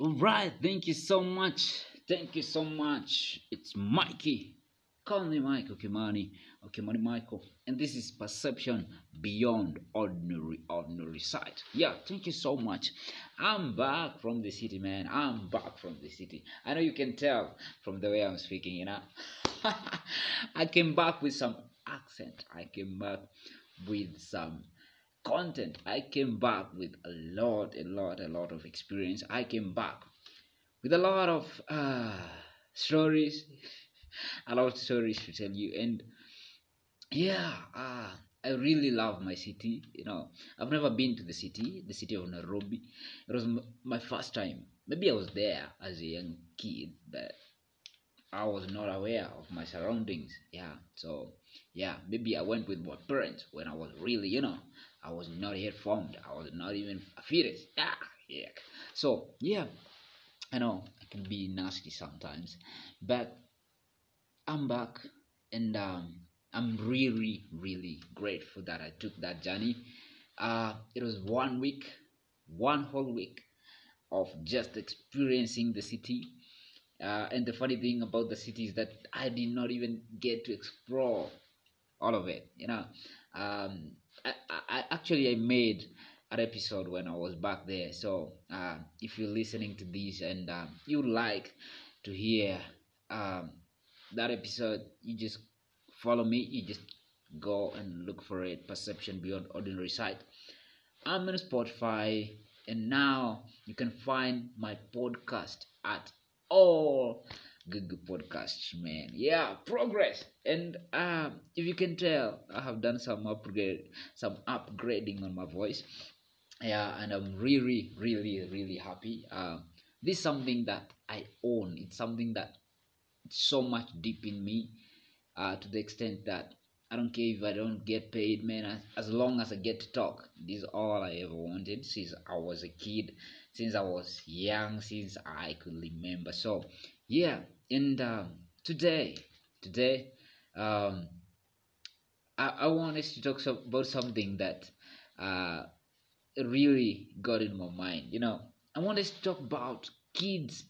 All right, thank you so much. Thank you so much. It's Mikey. Call me Michael Kimani or Kimani Michael. And this is Perception Beyond Ordinary Ordinary Sight. Yeah, thank you so much. I'm back from the city, man. I'm back from the city. I know you can tell from the way I'm speaking, you know. I came back with some accent. I came back with some content. I came back with a lot, a lot, a lot of experience. I came back with a lot of uh, stories, a lot of stories to tell you. And yeah, uh, I really love my city. You know, I've never been to the city, the city of Nairobi. It was m- my first time. Maybe I was there as a young kid, but I was not aware of my surroundings. Yeah, so yeah, maybe I went with my parents when I was really, you know, I was not yet formed. I was not even a fetus. Yeah, yeah. So yeah, I know I can be nasty sometimes, but I'm back and um, I'm really, really grateful that I took that journey. Uh, it was one week, one whole week of just experiencing the city. Uh, and the funny thing about the city is that I did not even get to explore all of it. You know, um, I, I, actually I made an episode when I was back there. So uh, if you're listening to this and um, you like to hear um, that episode, you just follow me. You just go and look for it. Perception Beyond Ordinary Sight. I'm on Spotify, and now you can find my podcast at all Google Podcasts, man. Yeah, progress. And um, if you can tell, I have done some upgrade, some upgrading on my voice. Yeah, and I'm really, really, really happy. Uh, this is something that I own. It's something that it's so much deep in me, uh, to the extent that I don't care if I don't get paid, man. As, as long as I get to talk, this is all I ever wanted since I was a kid, since I was young, since I could remember. So, yeah, and today, today, um, I, I want us to talk so, about something that uh, really got in my mind. You know, I want us to talk about kids,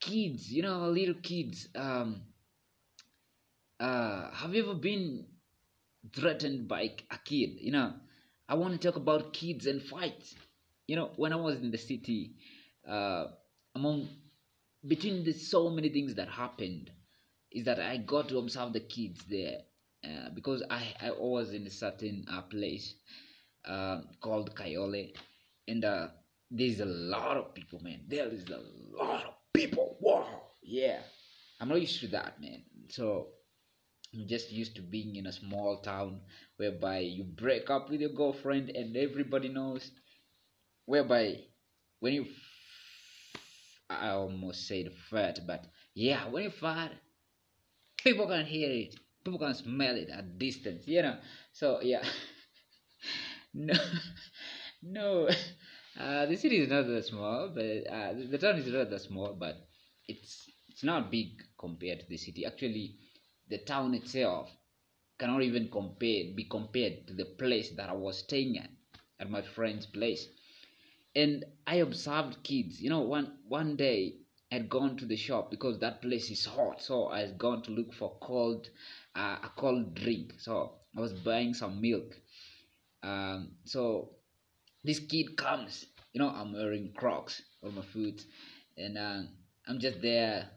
kids. You know, little kids. Um, uh, have you ever been threatened by a kid? You know, I want to talk about kids and fights. You know, when I was in the city, uh, among between the so many things that happened, is that I got to observe the kids there uh, because I I was in a certain uh, place uh, called Kayole, and uh, there's a lot of people, man. There is a lot of people. Wow, yeah. I'm not used to that, man. So I'm just used to being in a small town whereby you break up with your girlfriend and everybody knows. Whereby when you, I almost said fart, but yeah, when you fart, people can hear it, people can smell it at distance, you know. So yeah, no, no. Uh, the city is not that small, but uh, the town is not that small, but it's it's not big compared to the city. Actually, the town itself cannot even compare be compared to the place that I was staying at at my friend's place. And I observed kids. You know, one one day I'd gone to the shop because that place is hot, so I had gone to look for cold uh, a cold drink. So I was buying some milk. Um, so this kid comes. You know, I'm wearing Crocs on my foot, and uh, I'm just there,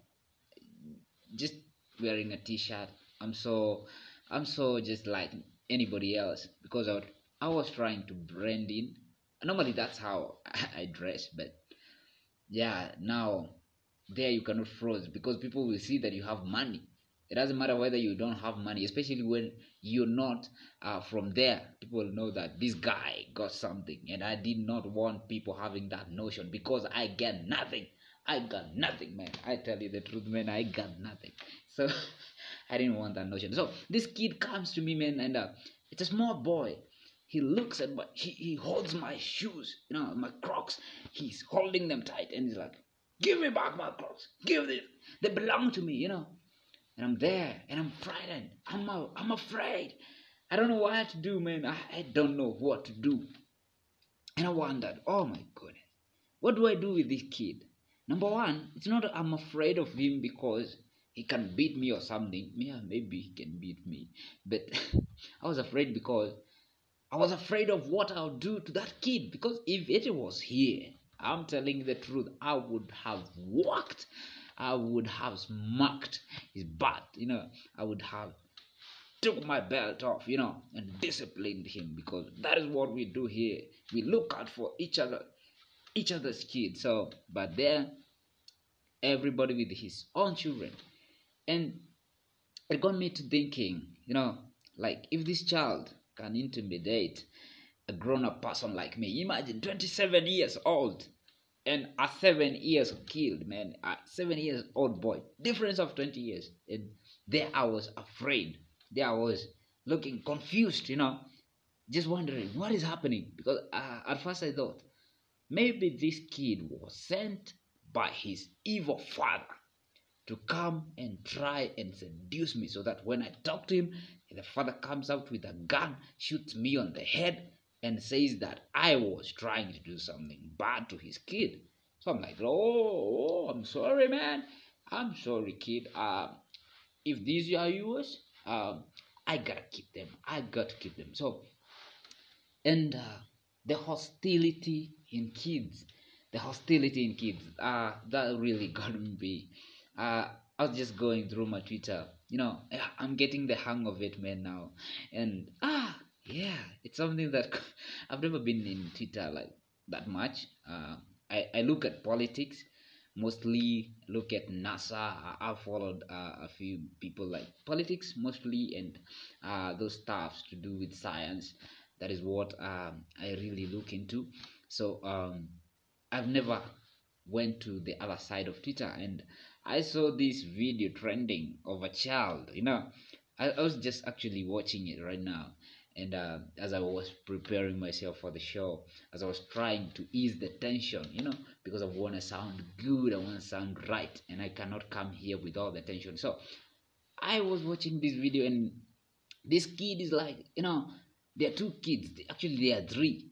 just wearing a t-shirt. I'm so, I'm so just like anybody else because I, I was trying to blend in. Normally that's how I dress, but yeah, now there you cannot froze because people will see that you have money. It doesn't matter whether you don't have money, especially when you're not uh, from there. People know that this guy got something, and I did not want people having that notion because I get nothing. I got nothing, man. I tell you the truth, man. I got nothing. So I didn't want that notion. So this kid comes to me, man, and uh, it's a small boy. He looks at my, he, he holds my shoes, you know, my Crocs. He's holding them tight, and he's like, "Give me back my Crocs. Give them. They belong to me, you know." And I'm there, and I'm frightened. I'm i I'm afraid. I don't know what to do, man. I, I don't know what to do. And I wondered, oh my goodness, what do I do with this kid? Number one, it's not I'm afraid of him because he can beat me or something. Yeah, maybe he can beat me. But I was afraid because I was afraid of what I'll do to that kid. Because if it was here, I'm telling the truth, I would have walked, I would have smacked his butt, you know, I would have took my belt off, you know, and disciplined him because that is what we do here. We look out for each other, each other's kids. So, but there, everybody with his own children, and it got me to thinking, you know, like if this child can intimidate a grown-up person like me, imagine 27 years old and a seven years killed man. A seven years old boy. Difference of 20 years. And there i was afraid. There I was looking confused, you know, just wondering what is happening. Because uh, at first I thought maybe this kid was sent by his evil father to come and try and seduce me so that when I talk to him, the father comes out with a gun, shoots me on the head, and says that I was trying to do something bad to his kid. So I'm like, oh, oh I'm sorry, man. I'm sorry, kid. Uh, if these are yours, um, I gotta keep them. I got to keep them. So, and uh, the hostility in kids, the hostility in kids, uh, that really got me. Uh, I was just going through my Twitter. You know, I'm getting the hang of it, man, now. And ah, yeah, it's something that I've never been in Twitter like that much. Uh, I, I look at politics mostly look at NASA. I've followed uh, a few people like politics mostly and uh, those stuffs to do with science. That is what um, I really look into. So um, I've never went to the other side of Twitter and I saw this video trending of a child. You know, I, I was just actually watching it right now and uh, as I was preparing myself for the show, as I was trying to ease the tension, you know, because I want to sound good, I want to sound right, and I cannot come here with all the tension. So I was watching this video, and this kid is like, you know, there are two kids. Actually, there are three.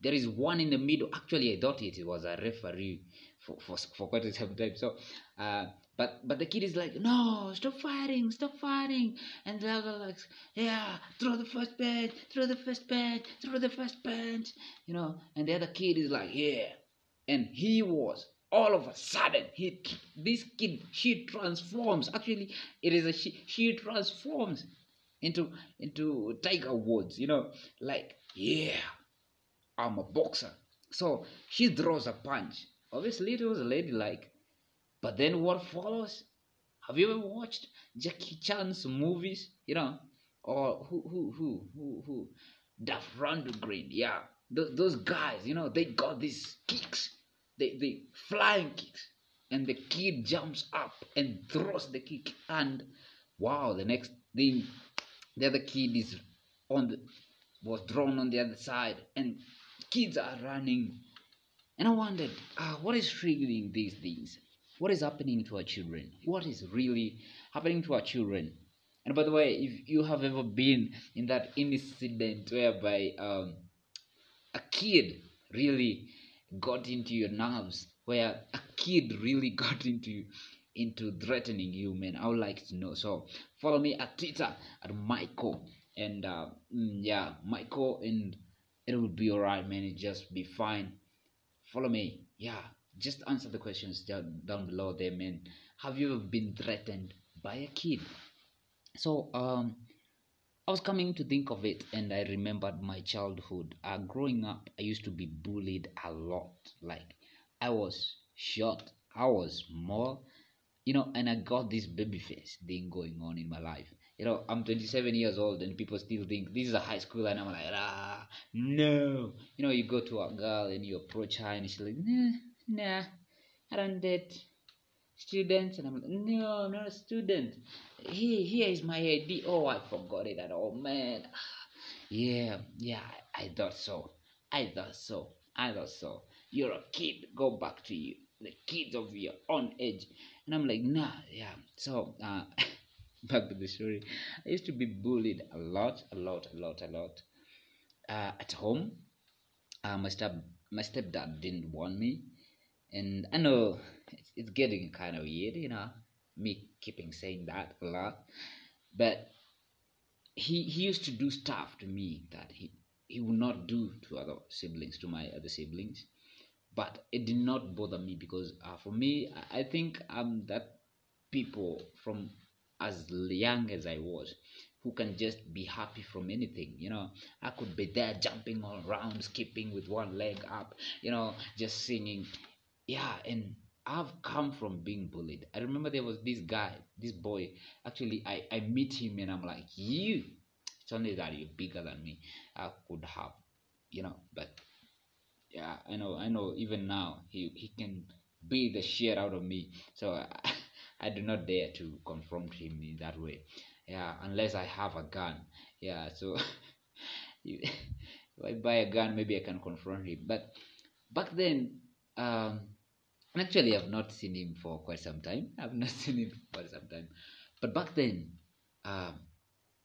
There is one in the middle. Actually, I thought it was a referee for, for, for quite some time. So uh, but but the kid is like, no, stop fighting, stop fighting. And the other like, yeah, throw the first bench, throw the first bench, throw the first bench. You know, and the other kid is like, yeah. And he was all of a sudden he this kid she transforms. Actually, it is a she she transforms into into Tiger Woods, you know, like, yeah, I'm a boxer. So she throws a punch. Obviously it was a lady like but then what follows? Have you ever watched Jackie Chan's movies? You know, or who who who who who Duff Green? Yeah, those, those guys. You know, they got these kicks. They they flying kicks, and the kid jumps up and throws the kick, and wow, the next thing, the other kid is on the was drawn on the other side, and kids are running. And I wondered, ah, what is triggering these things? what is happening to our children what is really happening to our children and by the way if you have ever been in that incident whereby um, a kid really got into your nerves where a kid really got into you, into threatening you man i would like to know so follow me at twitter at michael and uh, mm, yeah michael and it will be all right man. It just be fine. Follow me. Yeah just answer the questions down, down below there man. Have you ever been threatened by a kid? So um i was coming to think of it and i remembered my childhood. Uh, growing up i used to be bullied a lot. Like i was short. I was small. You know and i got this baby face thing going on in my life you know i'm 27 years old and people still think this is a high school and i'm like ah no you know you go to a girl and you approach her and she's like nah nah, I don't date students. And I'm like, no, I'm not a student. Here, here is my ID. Oh, I forgot it at all, man. Yeah, yeah, I thought so. I thought so. I thought so. You're a kid. Go back to you. The kids of your own age. And I'm like, nah, yeah. So, uh, back to the story. I used to be bullied a lot, a lot, a lot, a lot. Uh, at home, uh, my step my stepdad didn't want me And I know it's, it's getting kind of weird, you know, me keeping saying that a lot. But he he used to do stuff to me that he he would not do to other siblings, to my other siblings. But it did not bother me because uh, for me, I, think I'm that people from as young as I was who can just be happy from anything. You know, I could be there jumping all around, skipping with one leg up, you know, just singing. Yeah, and I've come from being bullied. I remember there was this guy, this boy. Actually, I, I meet him and I'm like, you. It's only that you're bigger than me. I could have, you know, but yeah, I know, I know. Even now, he he can beat the shit out of me. So I, I do not dare to confront him in that way. Yeah, unless I have a gun. Yeah, so if I buy a gun, maybe I can confront him. But back then, um, actually, I've not seen him for quite some time. I've not seen him for quite some time. But back then, um,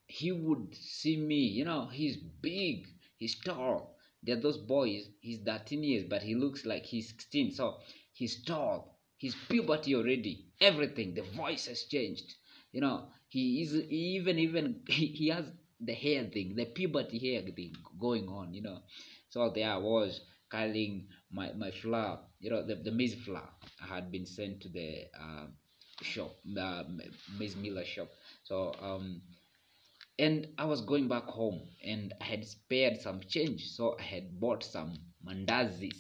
he would see me. You know, he's big, he's tall. There are those boys. He's 13 years, but he looks like he's 16. So he's tall. He's puberty already. Everything. The voice has changed. You know, he is even even he, he has the hair thing, the puberty hair thing going on. You know, so there I was carrying my my flour. You know, the the maize flour had been sent to the uh, shop, the maize miller shop. So um and I was going back home and I had spared some change, so I had bought some mandazis,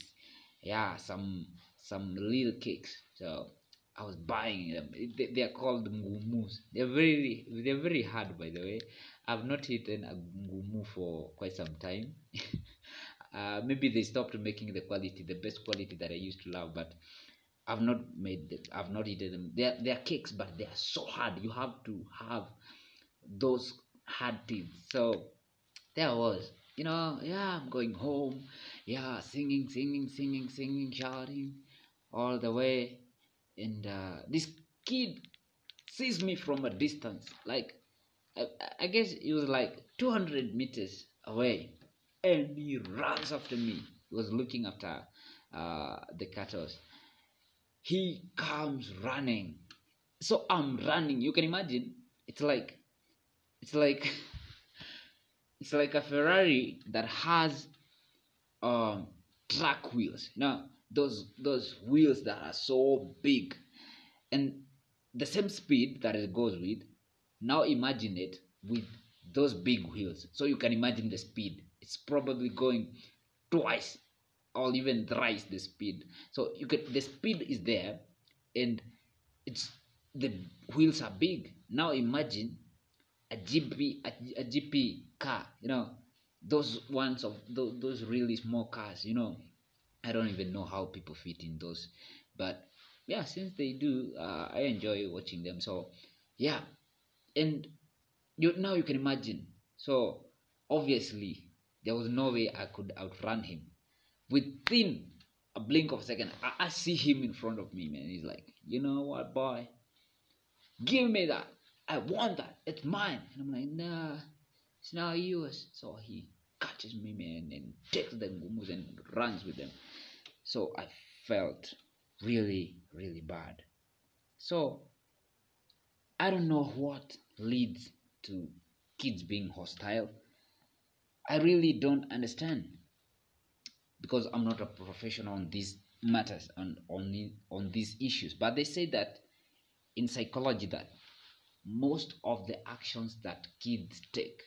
yeah, some some little cakes. So I was buying them. They, they are called ngumus. They're very they're very hard, by the way. I've not eaten a ngumu for quite some time. uh, maybe they stopped making the quality, the best quality that I used to love, but I've not made it. I've not eaten them. They're they're cakes, but they are so hard. You have to have those hard teeth. So there was. You know, yeah, I'm going home. Yeah, singing, singing, singing, singing, shouting all the way. And uh, this kid sees me from a distance. Like, I, I guess he was like 200 meters away. And he runs after me. He was looking after uh, the cattle. He comes running. So I'm running. You can imagine. It's like it's like it's like a Ferrari that has um, track wheels. Now those those wheels that are so big, and the same speed that it goes with. Now imagine it with those big wheels. So you can imagine the speed. It's probably going twice or even thrice the speed. So you could the speed is there, and it's the wheels are big. Now imagine a GP a, a GP car, you know, those ones of those, those really small cars, you know. I don't even know how people fit in those, but yeah, since they do, uh, I enjoy watching them. So yeah, and you now you can imagine. So obviously there was no way I could outrun him. Within a blink of a second, I, I see him in front of me, man. He's like, you know what, boy? Give me that. I want that. It's mine. And I'm like, nah, it's not yours. So he catches me, and takes the ngumus and runs with them. So I felt really, really bad. So I don't know what leads to kids being hostile. I really don't understand because I'm not a professional on these matters and on on these issues. But they say that in psychology that most of the actions that kids take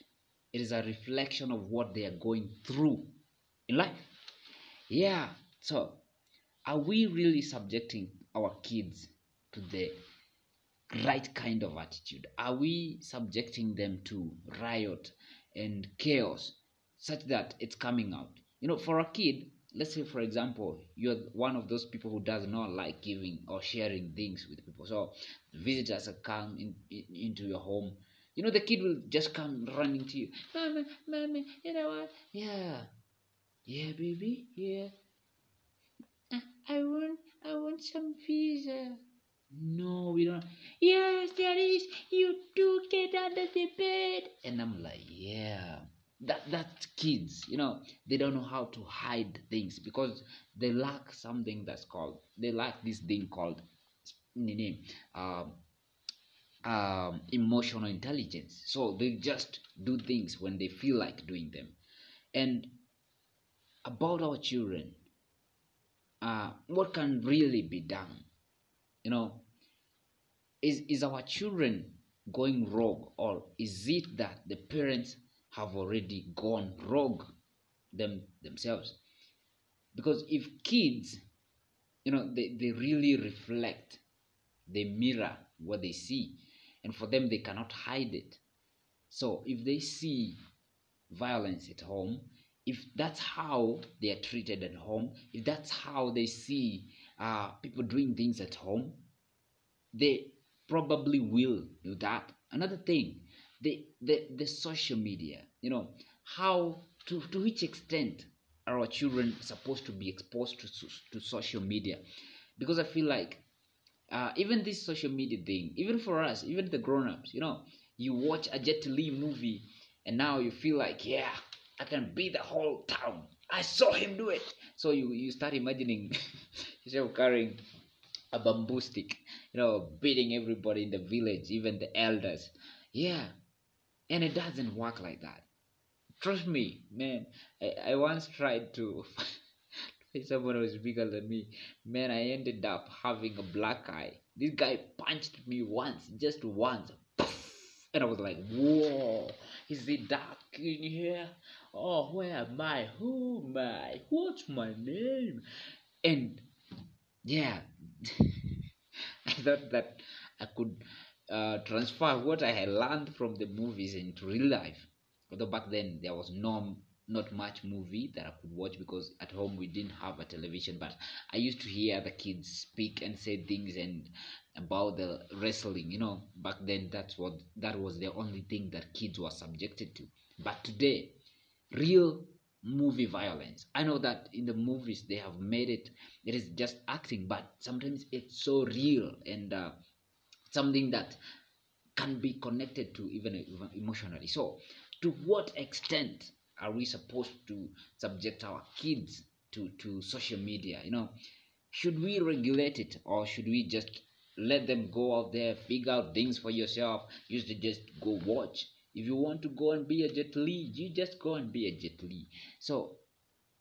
it is a reflection of what they are going through in life. Yeah so are we really subjecting our kids to the right kind of attitude? Are we subjecting them to riot and chaos such that it's coming out? You know for a kid let's say for example you're one of those people who does not like giving or sharing things with people. So visitors come in, in, into your home you know the kid will just come running to you. Mommy mommy you know what? Yeah. Yeah baby yeah. I want i want some pizza. No we don't. Yes there is you do get under the bed. And i'm like yeah. That that kids you know they don't know how to hide things because they lack something that's called they lack this thing called name um, um, emotional intelligence. So they just do things when they feel like doing them. And about our children uh, what can really be done? You know is is our children going rogue or is it that the parents have already gone rogue them themselves? Because if kids you know they, they really reflect they mirror what they see and for them they cannot hide it. So if they see violence at home if that's how they are treated at home if that's how they see uh, people doing things at home they probably will do that. Another thing the, the the social media you know how to to which extent are our children supposed to be exposed to, to social media? Because i feel like uh, even this social media thing even for us even the grown-ups you know you watch a Jet Li movie and now you feel like yeah i can beat the whole town. I saw him do it. So you you start imagining yourself carrying a bamboo stick you know beating everybody in the village even the elders. Yeah. And it doesn't work like that. Trust me man. I, I once tried to someone was bigger than me man i ended up having a black eye. This guy punched me once just once. And i was like whoa is it dark in here? Oh where am i? Who am i? What's my name? And yeah i thought that i could uh, transfer what i had learned from the movies into real life. Although back then there was no not much movie that I could watch because at home we didn't have a television. But I used to hear the kids speak and say things and about the wrestling. You know, back then that's what that was the only thing that kids were subjected to. But today, real movie violence. I know that in the movies they have made it. It is just acting, but sometimes it's so real and uh, something that can be connected to even emotionally. So, to what extent are we supposed to subject our kids to, to social media? You know, should we regulate it or should we just let them go out there, figure out things for yourself? You should just go watch. If you want to go and be a Jet Li, you just go and be a Jet Li. So,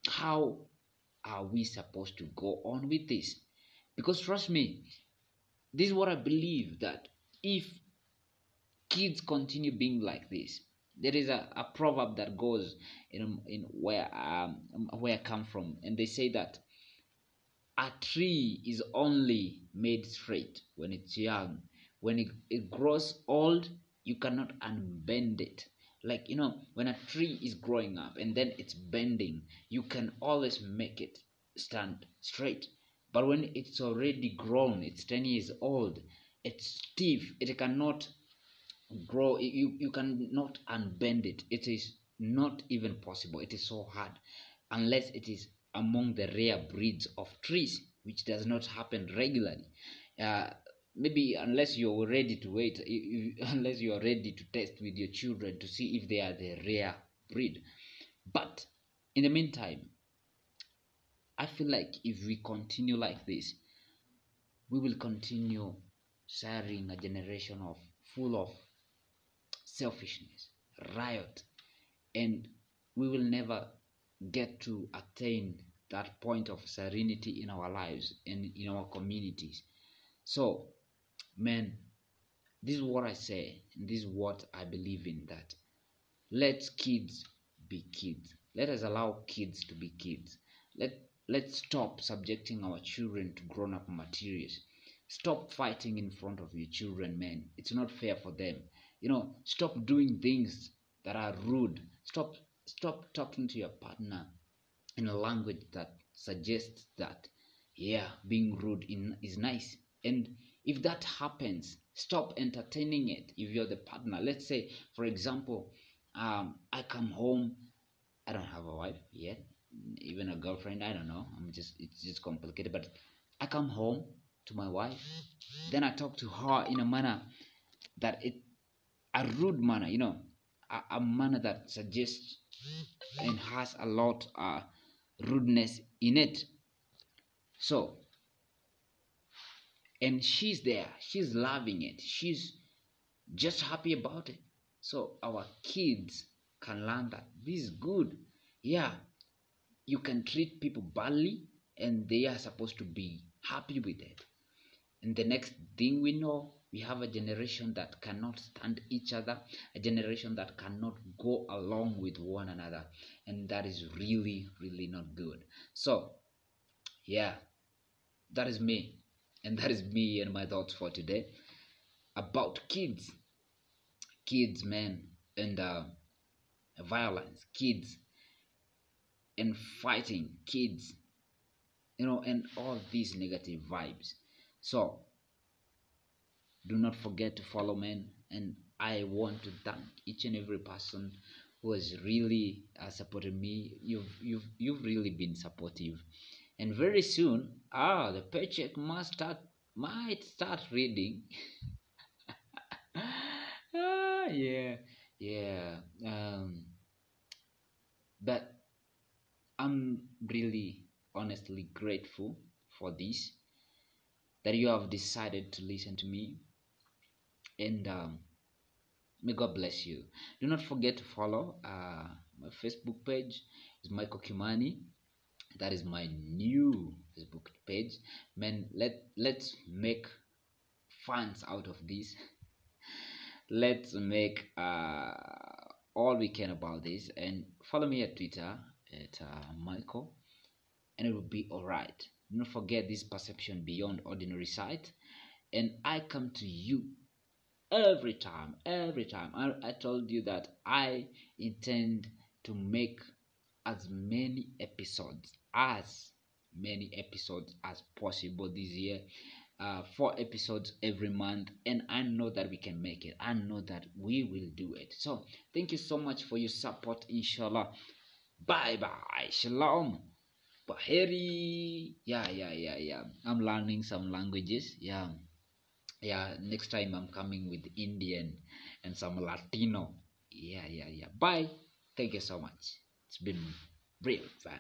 how are we supposed to go on with this? Because trust me, this is what I believe that if kids continue being like this, there is a, a proverb that goes in, in where um, where I come from, and they say that a tree is only made straight when it's young. When it, it grows old, you cannot unbend it. Like you know, when a tree is growing up and then it's bending, you can always make it stand straight. But when it's already grown, it's 10 years old, it's stiff, it cannot grow you you cannot unbend it. It is not even possible. It is so hard. Unless it is among the rare breeds of trees which does not happen regularly. Uh, maybe unless you're ready to wait unless you are ready to test with your children to see if they are the rare breed. But in the meantime i feel like if we continue like this we will continue sharing a generation of full of selfishness, riot, and we will never get to attain that point of serenity in our lives and in our communities. So, man, this is what I say, this is what I believe in that let kids be kids. Let us allow kids to be kids. Let let's stop subjecting our children to grown up materials. Stop fighting in front of your children, man. It's not fair for them you know stop doing things that are rude. Stop stop talking to your partner in a language that suggests that yeah being rude in, is nice. And if that happens stop entertaining it if you're the partner. Let's say for example um, i come home i don't have a wife yet even a girlfriend i don't know. I'm just it's just complicated but i come home to my wife then i talk to her in a manner that it a rude manner, you know, a, a manner that suggests and has a lot uh rudeness in it. So and she's there she's loving it she's just happy about it. So our kids can learn that this is good. Yeah you can treat people badly and they are supposed to be happy with it. And the next thing we know we have a generation that cannot stand each other a generation that cannot go along with one another and that is really really not good. So yeah that is me and that is me and my thoughts for today about kids. Kids men, and uh, violence kids and fighting kids you know and all these negative vibes. So do not forget to follow men and i want to thank each and every person who has really uh, supported me. You've you've you've really been supportive. And very soon ah the paycheck must start might start reading. Ah, yeah yeah um but i'm really honestly grateful for this that you have decided to listen to me and um, may god bless you. Do not forget to follow uh, my facebook page. It's michael kimani. That is my new facebook page. Man let let's make fans out of this. Let's make uh, all we can about this. And follow me at twitter at uh, michael. And it will be all right do not forget this perception beyond ordinary sight. And i come to you every time every time. I, I told you that i intend to make as many episodes as many episodes as possible this year. Uh, four episodes every month and i know that we can make it. I know that we will do it. So thank you so much for your support inshallah. Bye bye shalom. Bahari yeah yeah yeah yeah. I'm learning some languages. Yeah yeah next time i'm coming with indian and some latino. Yeah yeah yeah. Bye. Thank you so much. It's been real fun